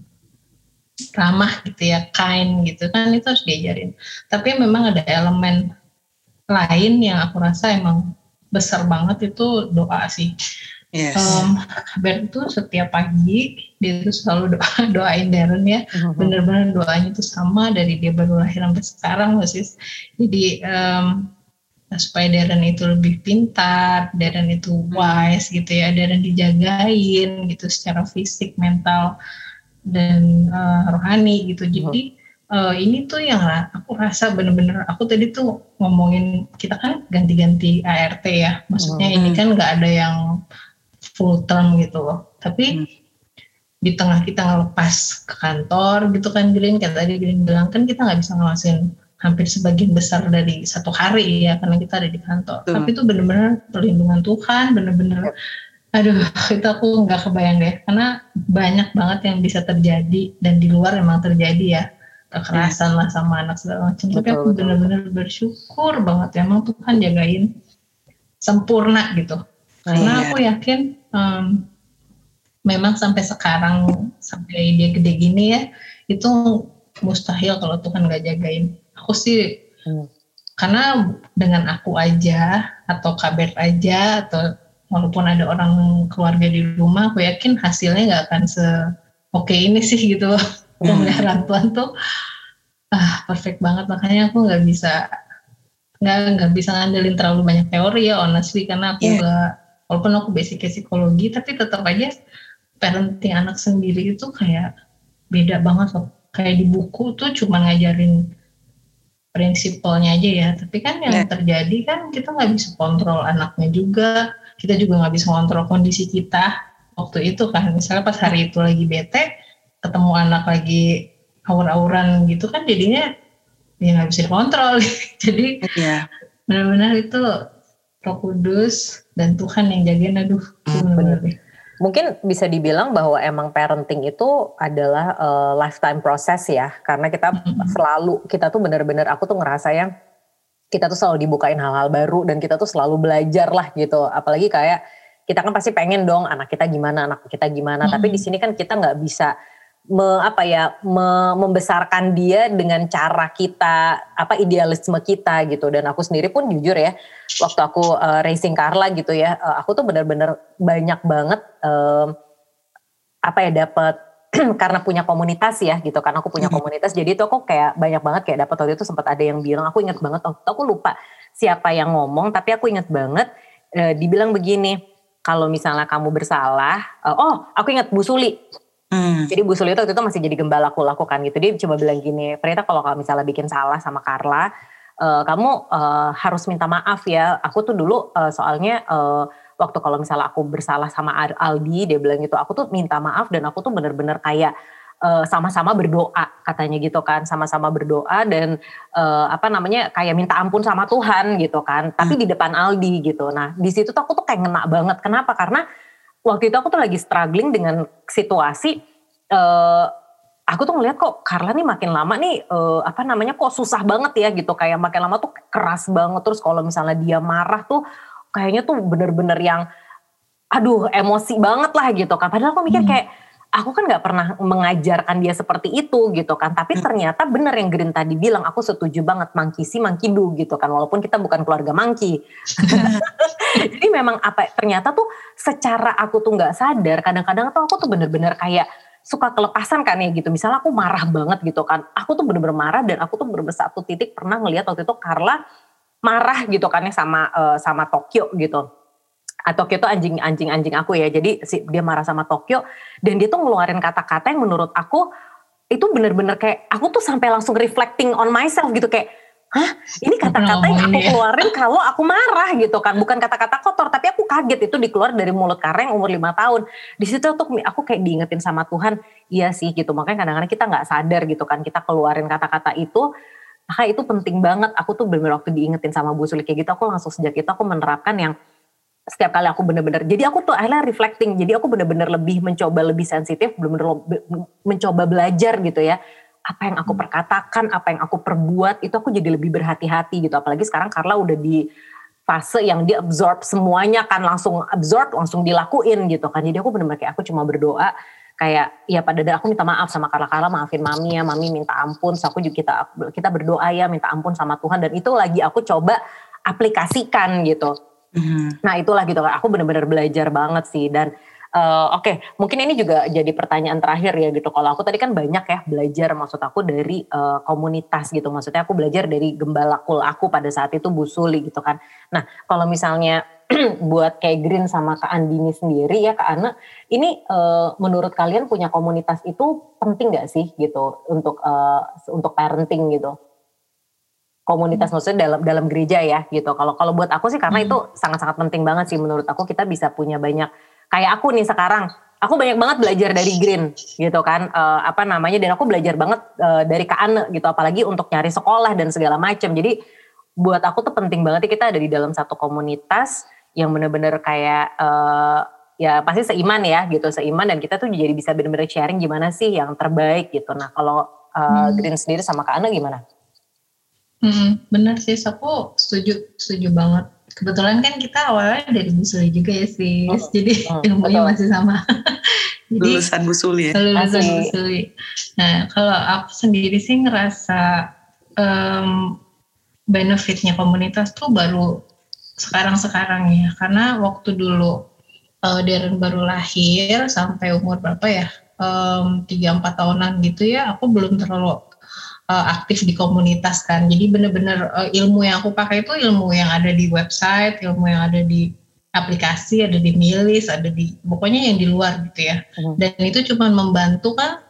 ramah gitu ya kind gitu kan itu harus diajarin. Tapi memang ada elemen lain yang aku rasa emang besar banget itu doa sih Yes. Um, Ben itu setiap pagi dia itu selalu doa doain Darren ya, uh-huh. bener-bener doanya itu sama dari dia baru lahir sampai sekarang masih. Jadi um, supaya Darren itu lebih pintar, Darren itu wise gitu ya, Darren dijagain gitu secara fisik, mental dan uh, rohani gitu. Jadi uh, ini tuh yang aku rasa bener-bener aku tadi tuh ngomongin kita kan ganti-ganti ART ya, maksudnya hmm. ini kan nggak ada yang full term gitu loh. Tapi hmm. di tengah kita ngelepas ke kantor gitu kan Green, kayak tadi Green bilang kan kita nggak bisa ngawasin hampir sebagian besar dari satu hari ya karena kita ada di kantor. Hmm. Tapi itu benar-benar perlindungan Tuhan, benar-benar Aduh, itu aku nggak kebayang deh, karena banyak banget yang bisa terjadi dan di luar memang terjadi ya kekerasan lah sama anak segala macam. Tapi aku benar-benar bersyukur banget ya, emang Tuhan jagain sempurna gitu. Karena iya. aku yakin um, memang sampai sekarang sampai dia gede gini ya, itu mustahil kalau Tuhan nggak jagain. Aku sih hmm. karena dengan aku aja atau kabar aja atau walaupun ada orang keluarga di rumah aku yakin hasilnya nggak akan se oke ini sih gitu hmm. pemeliharaan Tuhan tuh ah perfect banget makanya aku nggak bisa nggak nggak bisa ngandelin terlalu banyak teori ya honestly karena aku iya. nggak yeah. Walaupun aku basic psikologi tapi tetap aja parenting anak sendiri itu kayak beda banget loh. Kayak di buku tuh cuma ngajarin prinsipalnya aja ya. Tapi kan yang yeah. terjadi kan kita nggak bisa kontrol anaknya juga. Kita juga nggak bisa kontrol kondisi kita waktu itu kan. Misalnya pas hari itu lagi bete ketemu anak lagi aur-auran gitu kan jadinya ya nggak bisa dikontrol. Jadi yeah. benar-benar itu Roh Kudus dan Tuhan yang jagain aduh hmm, benar. Mungkin bisa dibilang bahwa emang parenting itu adalah uh, lifetime process ya, karena kita mm-hmm. selalu kita tuh benar-benar aku tuh ngerasa yang kita tuh selalu dibukain hal-hal baru dan kita tuh selalu belajar lah gitu. Apalagi kayak kita kan pasti pengen dong anak kita gimana anak kita gimana. Hmm. tapi di sini kan kita nggak bisa me, apa ya me, membesarkan dia dengan cara kita apa idealisme kita gitu. Dan aku sendiri pun jujur ya waktu aku uh, racing Carla gitu ya uh, aku tuh benar-benar banyak banget uh, apa ya dapat karena punya komunitas ya gitu kan aku punya komunitas. Jadi itu aku kayak banyak banget kayak dapat waktu itu sempat ada yang bilang aku ingat banget waktu aku lupa siapa yang ngomong tapi aku ingat banget e, dibilang begini kalau misalnya kamu bersalah e, oh aku ingat Bu Suli Hmm. Jadi Bu Suli itu waktu itu masih jadi gembala aku lakukan gitu. Dia coba bilang gini, Prita kalau kamu misalnya bikin salah sama Carla, uh, kamu uh, harus minta maaf ya. Aku tuh dulu uh, soalnya uh, waktu kalau misalnya aku bersalah sama Aldi dia bilang gitu aku tuh minta maaf dan aku tuh bener-bener kayak sama-sama uh, berdoa katanya gitu kan sama-sama berdoa dan uh, apa namanya kayak minta ampun sama Tuhan gitu kan tapi hmm. di depan Aldi gitu nah di situ tuh aku tuh kayak ngena banget kenapa karena waktu itu aku tuh lagi struggling dengan situasi uh, aku tuh ngeliat kok Carla nih makin lama nih uh, apa namanya kok susah banget ya gitu. Kayak makin lama tuh keras banget. Terus kalau misalnya dia marah tuh kayaknya tuh bener-bener yang aduh emosi banget lah gitu kan. Padahal aku mikir hmm. Aku kan nggak pernah mengajarkan dia seperti itu gitu kan. Tapi hmm. ternyata bener yang Green tadi bilang aku setuju banget mangki si mangki du gitu kan. Walaupun kita bukan keluarga mangki jadi memang apa ternyata tuh secara aku tuh nggak sadar kadang-kadang tuh aku tuh bener-bener kayak suka kelepasan kan ya gitu. Misalnya aku marah banget gitu kan. Aku tuh bener-bener marah dan aku tuh bener-bener satu titik pernah ngeliat waktu itu Carla marah gitu kan ya sama uh, sama Tokyo gitu. Atau Tokyo itu anjing anjing anjing aku ya. Jadi si, dia marah sama Tokyo. Dan dia tuh ngeluarin kata-kata yang menurut aku itu bener-bener kayak aku tuh sampai langsung reflecting on myself gitu. Kayak hah? Ini kata-kata yang aku keluarin kalau aku marah gitu kan. Bukan kata-kata kotor tapi aku kaget. Itu dikeluar dari mulut kareng umur lima tahun. Di situ tuh aku kayak diingetin sama Tuhan iya sih gitu. Makanya kadang-kadang kita nggak sadar gitu kan. Kita keluarin kata-kata itu maka itu penting banget. Aku tuh bener-bener waktu diingetin sama Bu Suli kayak gitu aku langsung sejak itu aku menerapkan yang setiap kali aku bener-bener jadi aku tuh akhirnya reflecting jadi aku bener-bener lebih mencoba lebih sensitif bener-bener mencoba belajar gitu ya. Apa yang aku hmm. perkatakan apa yang aku perbuat itu aku jadi lebih berhati-hati gitu. Apalagi sekarang Carla udah di fase yang dia absorb semuanya kan langsung absorb langsung dilakuin gitu kan. Jadi aku bener-bener kayak aku cuma berdoa kayak ya pada dasarnya aku minta maaf sama Carla. Carla maafin mami ya mami minta ampun. So aku juga kita kita berdoa ya minta ampun sama Tuhan. Dan itu lagi aku coba aplikasikan gitu mm-hmm. nah itulah gitu aku benar-benar belajar banget sih. Dan uh, oke okay, mungkin ini juga jadi pertanyaan terakhir ya gitu. Kalau aku tadi kan banyak ya belajar maksud aku dari uh, komunitas gitu. Maksudnya aku belajar dari gembala kul aku pada saat itu Bu Suli gitu kan. Nah kalau misalnya buat kayak Green sama Kak Andini sendiri ya Kak Ana, ini uh, menurut kalian punya komunitas itu penting gak sih gitu untuk uh, untuk parenting gitu? Komunitas hmm. maksudnya dalam dalam gereja ya gitu. Kalau kalau buat aku sih karena hmm. itu sangat-sangat penting banget sih menurut aku kita bisa punya banyak kayak aku nih sekarang aku banyak banget belajar dari Green gitu kan uh, apa namanya dan aku belajar banget uh, dari Kak Ane gitu apalagi untuk nyari sekolah dan segala macam jadi buat aku tuh penting banget kita ada di dalam satu komunitas yang bener-bener kayak uh, ya pasti seiman ya gitu seiman dan kita tuh jadi bisa benar-benar sharing gimana sih yang terbaik gitu nah kalau uh, hmm. Green sendiri sama Kak Ana gimana? Hmm, benar sih aku setuju setuju banget. Kebetulan kan kita awalnya dari Busuli juga ya sih oh, jadi oh, ilmunya betul. masih sama. Jadi, lulusan Busuli ya? Lulusan Busuli. Nah kalau aku sendiri sih ngerasa um, benefitnya komunitas tuh baru sekarang-sekarang ya. Karena waktu dulu uh, Darren baru lahir sampai umur berapa ya? Tiga um, empat tahunan gitu ya aku belum terlalu uh, aktif di komunitas kan. Jadi bener-bener uh, ilmu yang aku pakai itu ilmu yang ada di website ilmu yang ada di aplikasi ada di milis ada di pokoknya yang di luar gitu ya. Hmm. dan itu cuma membantu kan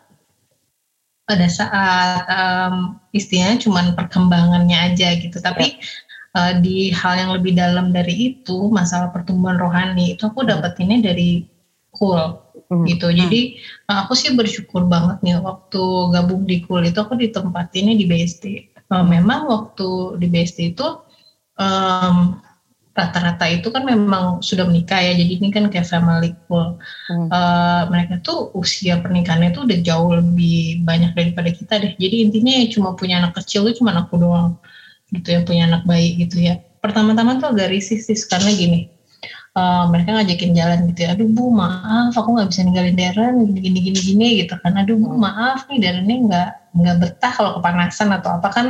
pada saat um, istilahnya cuma perkembangannya aja gitu. Tapi yeah uh, di hal yang lebih dalam dari itu masalah pertumbuhan rohani itu aku hmm. dapetinnya dari cool hmm. gitu. Hmm. jadi uh, aku sih bersyukur banget nih waktu gabung di cool itu aku ditempatinnya di BSD uh, memang waktu di BSD itu um, rata-rata itu kan memang sudah menikah ya. Jadi ini kan kayak family cool hmm. uh, mereka tuh usia pernikahannya tuh udah jauh lebih banyak daripada kita deh. Jadi intinya ya cuma punya anak kecil tuh cuma aku doang gitu yang punya anak bayi gitu ya. Pertama-tama tuh agak risih sih karena gini uh, mereka ngajakin jalan gitu ya aduh bu maaf aku nggak bisa ninggalin Darren gini gini gini gitu kan. Aduh bu maaf nih Darrennya nggak nggak betah kalau kepanasan atau apa kan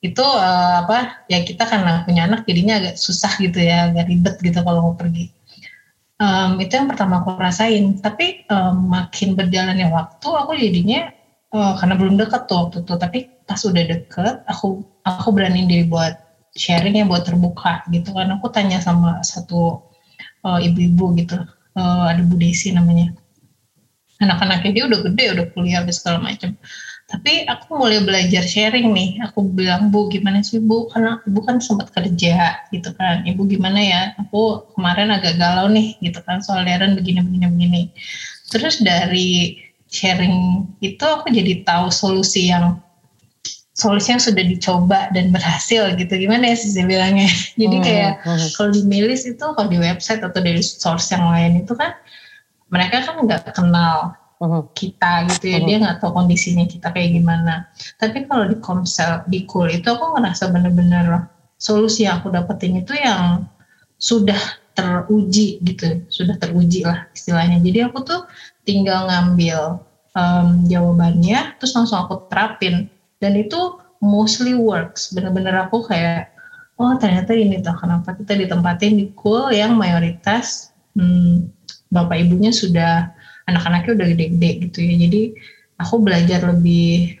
itu uh, apa ya kita karena punya anak jadinya agak susah gitu ya agak ribet gitu kalau mau pergi. Um, itu yang pertama aku rasain. Tapi um, makin berjalannya waktu aku jadinya uh, karena belum dekat tuh waktu itu tapi pas udah deket aku aku berani diri buat sharing ya buat terbuka gitu kan. Aku tanya sama satu uh, ibu-ibu gitu. Uh, ada Bu Desi namanya. Anak-anaknya dia udah gede udah kuliah segala macam. Tapi aku mulai belajar sharing nih. Aku bilang bu gimana sih bu? Karena ibu kan sempat kerja gitu kan. Ibu gimana ya? Aku kemarin agak galau nih gitu kan. Soal Darren begini begini begini. Terus dari sharing itu aku jadi tahu solusi yang solusi yang sudah dicoba dan berhasil gitu. Gimana ya sih bilangnya? Jadi hmm, kayak hmm. kalau di milis itu kalau di website atau dari source yang lain itu kan mereka kan nggak kenal hmm. kita gitu ya. Hmm. dia nggak tahu kondisinya kita kayak gimana. Tapi kalau di komsel di cool itu aku ngerasa bener-bener solusi yang aku dapetin itu yang sudah teruji gitu. Sudah teruji lah istilahnya. Jadi aku tuh tinggal ngambil um, jawabannya terus langsung aku terapin dan itu mostly works. Bener-bener aku kayak oh ternyata ini tuh kenapa kita ditempatin di cool yang mayoritas hmm, bapak ibunya sudah anak-anaknya udah gede-gede gitu ya. Jadi aku belajar lebih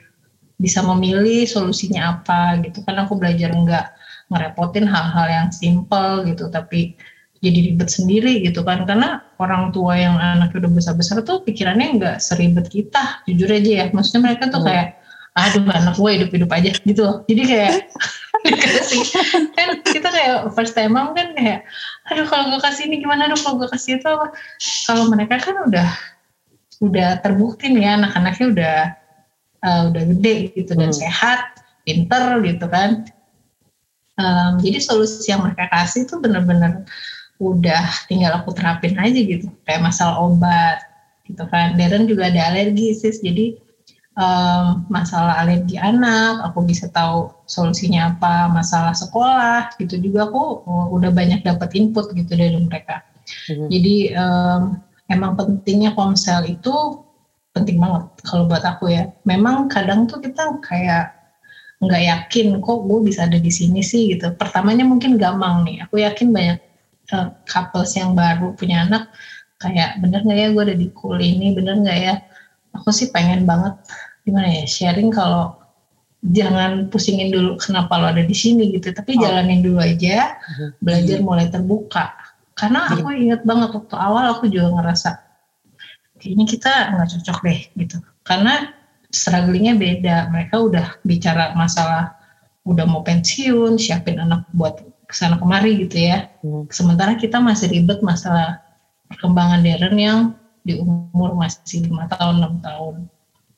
bisa memilih solusinya apa gitu. Kan aku belajar nggak ngerepotin hal-hal yang simple gitu. Tapi jadi ribet sendiri gitu kan. Karena orang tua yang anaknya udah besar-besar tuh pikirannya nggak seribet kita jujur aja ya. Maksudnya mereka tuh hmm. kayak aduh anak gue hidup-hidup aja gitu jadi kayak dikasih kan kita kayak first time mom kan kayak aduh kalau gue kasih ini gimana? Aduh kalau gue kasih itu apa? Kalau mereka kan udah udah terbukti nih ya anak-anaknya udah uh, udah gede gitu dan hmm. sehat pinter gitu kan. Um, jadi solusi yang mereka kasih tuh bener-bener udah tinggal aku terapin aja gitu. Kayak masalah obat gitu kan. Darren juga ada alergi sis. Jadi um, masalah alergi anak, aku bisa tahu solusinya apa, masalah sekolah, gitu juga aku uh, udah banyak dapat input gitu dari mereka. Mm-hmm. Jadi um, emang pentingnya ponsel itu penting banget kalau buat aku ya. Memang kadang tuh kita kayak nggak yakin kok gue bisa ada di sini sih gitu. Pertamanya mungkin gampang nih. Aku yakin banyak uh, couples yang baru punya anak kayak bener nggak ya gue ada di cool ini, bener nggak ya aku sih pengen banget gimana ya sharing kalau jangan pusingin dulu kenapa lo ada di sini gitu tapi oh. jalanin dulu aja hmm. belajar mulai terbuka karena aku inget banget waktu awal aku juga ngerasa kayaknya kita nggak cocok deh gitu karena strugglingnya beda mereka udah bicara masalah udah mau pensiun siapin anak buat ke sana kemari gitu ya hmm. sementara kita masih ribet masalah perkembangan Darren yang di umur masih lima tahun enam tahun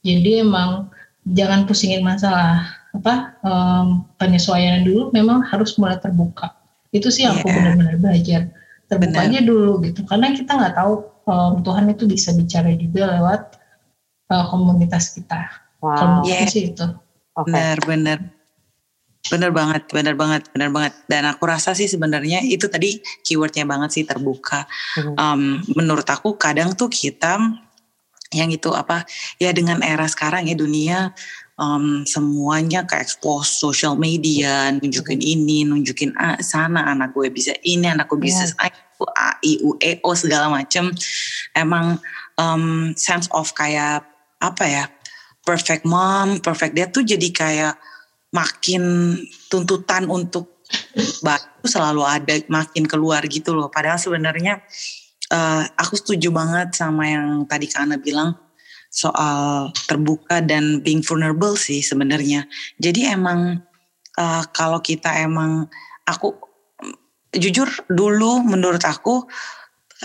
jadi emang jangan pusingin masalah apa um, penyesuaian dulu memang harus mulai terbuka itu sih aku yeah. benar-benar belajar terbukanya dulu gitu karena kita nggak tahu um, Tuhan itu bisa bicara juga lewat uh, komunitas kita wow. kalau yeah. sih itu okay. benar benar benar banget benar banget benar banget dan aku rasa sih sebenarnya itu tadi keywordnya banget sih terbuka um, menurut aku kadang tuh kita yang itu apa ya dengan era sekarang ya dunia um, semuanya ke expose social media, nunjukin mm ini, nunjukin ah, sana anak gue bisa ini, anak gue bisa yeah. A, I, U, E, O segala macem. Emang um, sense of kayak apa ya, perfect mom, perfect dad tuh jadi kayak makin tuntutan untuk baru selalu ada makin keluar gitu loh. Padahal sebenarnya uh, aku setuju banget sama yang tadi Kak Ana bilang soal terbuka dan being vulnerable sih sebenarnya. Jadi emang uh, kalau kita emang aku jujur dulu menurut aku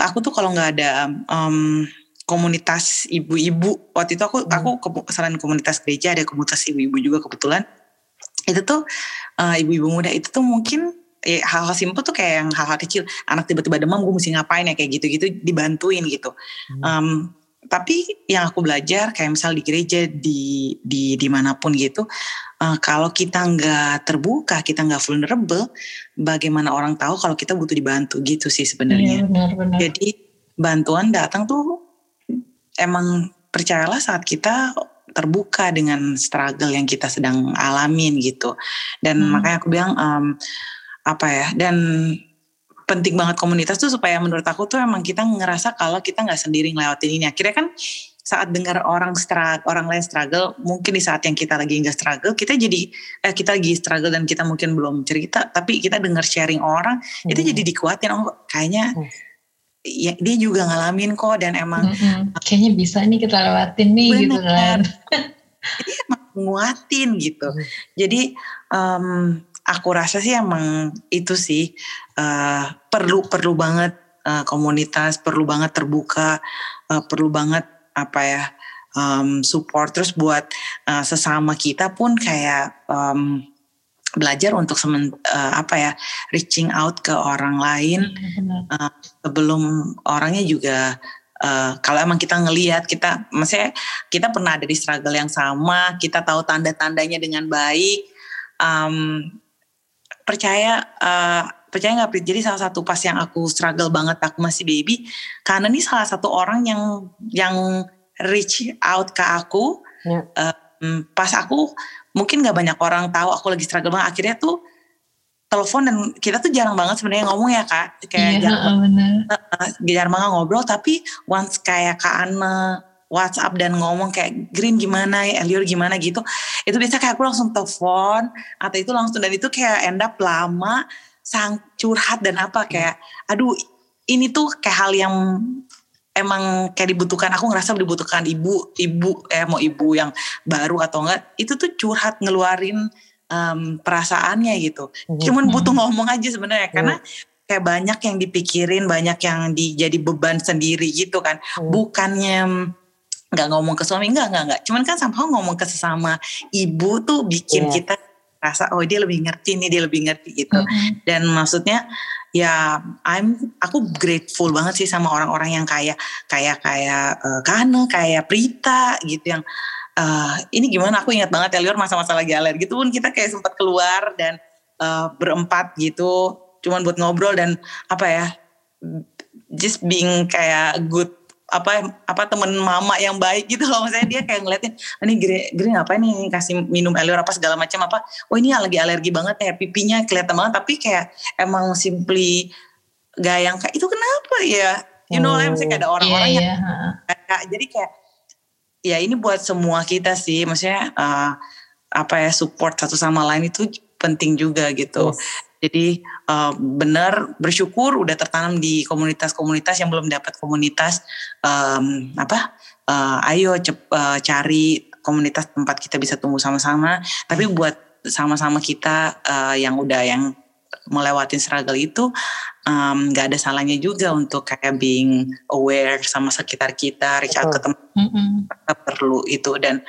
aku tuh kalau nggak ada um, komunitas ibu-ibu waktu itu aku hmm. aku ke selain komunitas gereja ada komunitas ibu-ibu juga kebetulan itu tuh uh, ibu-ibu muda itu tuh mungkin ya, hal-hal simpel tuh kayak yang hal-hal kecil. Anak tiba-tiba demam gue mesti ngapain ya? kayak gitu-gitu dibantuin gitu. Hmm. um, tapi yang aku belajar kayak misal di gereja di di di mana pun gitu uh, kalau kita nggak terbuka kita nggak vulnerable bagaimana orang tahu kalau kita butuh dibantu gitu sih sebenarnya. Iya, jadi bantuan datang tuh emang percayalah saat kita terbuka dengan struggle yang kita sedang alamin gitu dan hmm. makanya aku bilang um, apa ya dan penting banget komunitas tuh supaya menurut aku tuh emang kita ngerasa kalau kita nggak sendiri ngelewatin ini. Akhirnya kan saat dengar orang struggle, orang lain struggle, mungkin di saat yang kita lagi nggak struggle, kita jadi eh, kita lagi struggle dan kita mungkin belum cerita, tapi kita dengar sharing orang, hmm. itu jadi dikuatin. Oh, kayaknya hmm. Ya, dia juga ngalamin kok dan emang hmm, kayaknya bisa nih kita lewatin nih bener. gitu kan. jadi emang nguatin gitu. Hmm. Jadi um, aku rasa sih emang itu sih uh, perlu perlu banget uh, komunitas perlu banget terbuka uh, perlu banget apa ya um, support terus buat uh, sesama kita pun kayak um, belajar untuk semen, uh, apa ya reaching out ke orang lain uh, sebelum orangnya juga uh, kalau emang kita ngelihat kita maksudnya kita pernah ada di struggle yang sama kita tahu tanda-tandanya dengan baik um, percaya uh, percaya nggak jadi salah satu pas yang aku struggle banget aku masih baby karena ini salah satu orang yang yang reach out ke aku yeah. Ya. Um, pas aku mungkin nggak banyak orang tahu aku lagi struggle banget. Akhirnya tuh telepon dan kita tuh jarang banget sebenarnya ngomong ya kak. Kayak yeah, jarang, uh, jarang banget ngobrol. Tapi once kayak kak Ana WhatsApp dan ngomong kayak Green gimana? Ya Elior gimana? gitu itu biasa kayak aku langsung telepon atau itu langsung dan itu kayak end up lama sang curhat dan apa kayak aduh ini tuh kayak hal yang emang kayak dibutuhkan aku ngerasa dibutuhkan ibu ibu eh mau ibu yang baru atau enggak itu tuh curhat ngeluarin um, perasaannya gitu mm-hmm. cuman butuh ngomong aja sebenarnya karena kayak banyak yang dipikirin banyak yang di, jadi beban sendiri gitu kan mm. bukannya nggak ngomong ke suami enggak enggak enggak cuman kan somehow ngomong ke sesama ibu tuh bikin yeah. kita rasa oh dia lebih ngerti nih dia lebih ngerti gitu mm-hmm. dan maksudnya ya I'm aku grateful banget sih sama orang-orang yang kayak kayak kayak uh, Kana kayak Prita gitu yang uh, ini gimana? Aku ingat banget ya masa-masa lagi alergi gitu pun kita kayak sempat keluar dan uh, berempat gitu cuman buat ngobrol dan apa ya just being kayak good apa apa temen mama yang baik gitu loh. Misalnya dia kayak ngeliatin ini gini gini apa nih kasih minum elior apa segala macam apa? Oh ini lagi alergi banget ya pipinya kelihatan banget tapi kayak emang simply gak yang kayak itu kenapa ya? You know lah misalnya kayak ada orang-orang yeah, yang yeah. kayak, jadi kayak ya ini buat semua kita sih. Maksudnya uh, apa ya support satu sama lain itu penting juga gitu yes. Jadi uh, benar bersyukur udah tertanam di komunitas-komunitas yang belum dapat komunitas um, apa? Uh, ayo cep, uh, cari komunitas tempat kita bisa tumbuh sama-sama. Tapi buat sama-sama kita uh, yang udah yang melewati struggle itu nggak um, ada salahnya juga untuk kayak being aware sama sekitar kita, reach out ke teman mm -hmm. perlu itu dan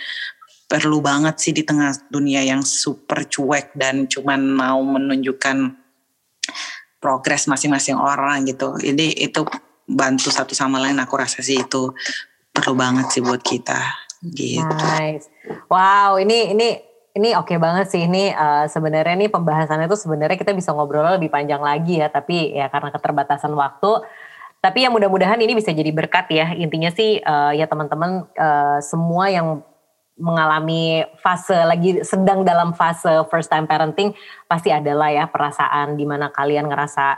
perlu banget sih di tengah dunia yang super cuek dan cuman mau menunjukkan progres masing-masing orang gitu. Ini itu bantu satu sama lain aku rasa sih itu perlu banget sih buat kita gitu. Nice. Wow, ini ini ini oke okay banget sih ini uh, sebenarnya nih pembahasannya itu sebenarnya kita bisa ngobrol lebih panjang lagi ya, tapi ya karena keterbatasan waktu tapi yang mudah-mudahan ini bisa jadi berkat ya. Intinya sih uh, ya teman-teman uh, semua yang mengalami fase lagi sedang dalam fase first time parenting pasti adalah ya perasaan di mana kalian ngerasa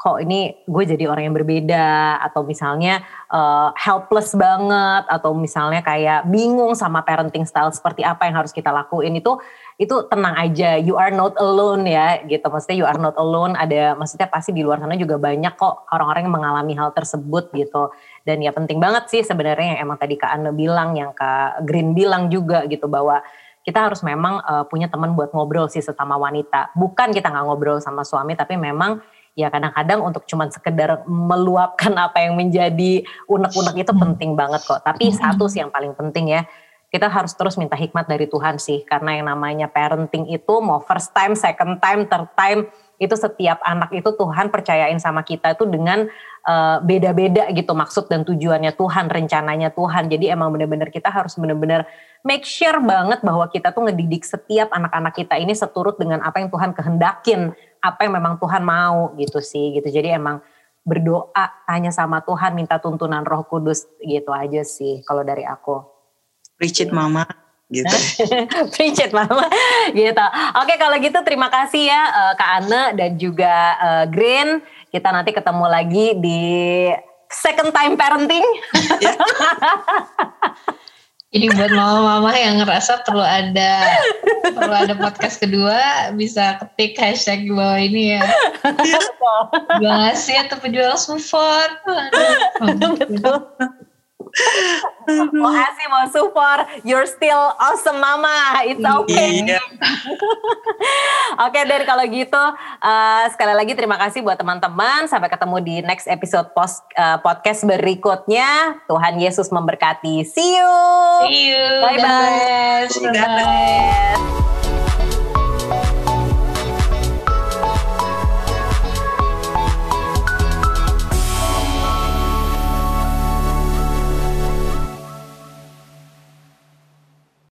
kok ini gue jadi orang yang berbeda? Atau misalnya uh, helpless banget atau misalnya kayak bingung sama parenting style seperti apa yang harus kita lakuin. Itu itu tenang aja. You are not alone ya gitu. Maksudnya you are not alone. Ada maksudnya pasti di luar sana juga banyak kok orang-orang yang mengalami hal tersebut gitu dan ya penting banget sih sebenarnya yang emang tadi Kak Anne bilang yang Kak Green bilang juga gitu bahwa kita harus memang uh, punya teman buat ngobrol sih sesama wanita bukan kita nggak ngobrol sama suami tapi memang ya kadang-kadang untuk cuman sekedar meluapkan apa yang menjadi unek-unek itu penting banget kok. Tapi satu sih yang paling penting ya, kita harus terus minta hikmat dari Tuhan sih. Karena yang namanya parenting itu mau first time, second time, third time, itu setiap anak itu Tuhan percayain sama kita itu dengan uh, beda-beda gitu maksud dan tujuannya Tuhan, rencananya Tuhan. Jadi emang benar-benar kita harus benar-benar make sure banget bahwa kita tuh ngedidik setiap anak-anak kita ini seturut dengan apa yang Tuhan kehendakin apa yang memang Tuhan mau gitu sih gitu. Jadi emang berdoa tanya sama Tuhan minta tuntunan Roh Kudus gitu aja sih kalau dari aku. It mama gitu. Preach it mama gitu. Oke kalau gitu terima kasih ya uh, Kak Anne dan juga uh, Green. Kita nanti ketemu lagi di second time parenting. Ya. Jadi buat mama-mama yang ngerasa perlu ada perlu ada podcast kedua bisa ketik hashtag di bawah ini ya. Jual ngasih atau penjual support. Betul mau kasih mau support. You're still awesome mama. It's okay. Yeah. oke okay, dan kalau gitu uh, sekali lagi terima kasih buat teman-teman. Sampai ketemu di next episode post, uh, podcast berikutnya. Tuhan Yesus memberkati. See you. See you. Bye bye, bye, -bye.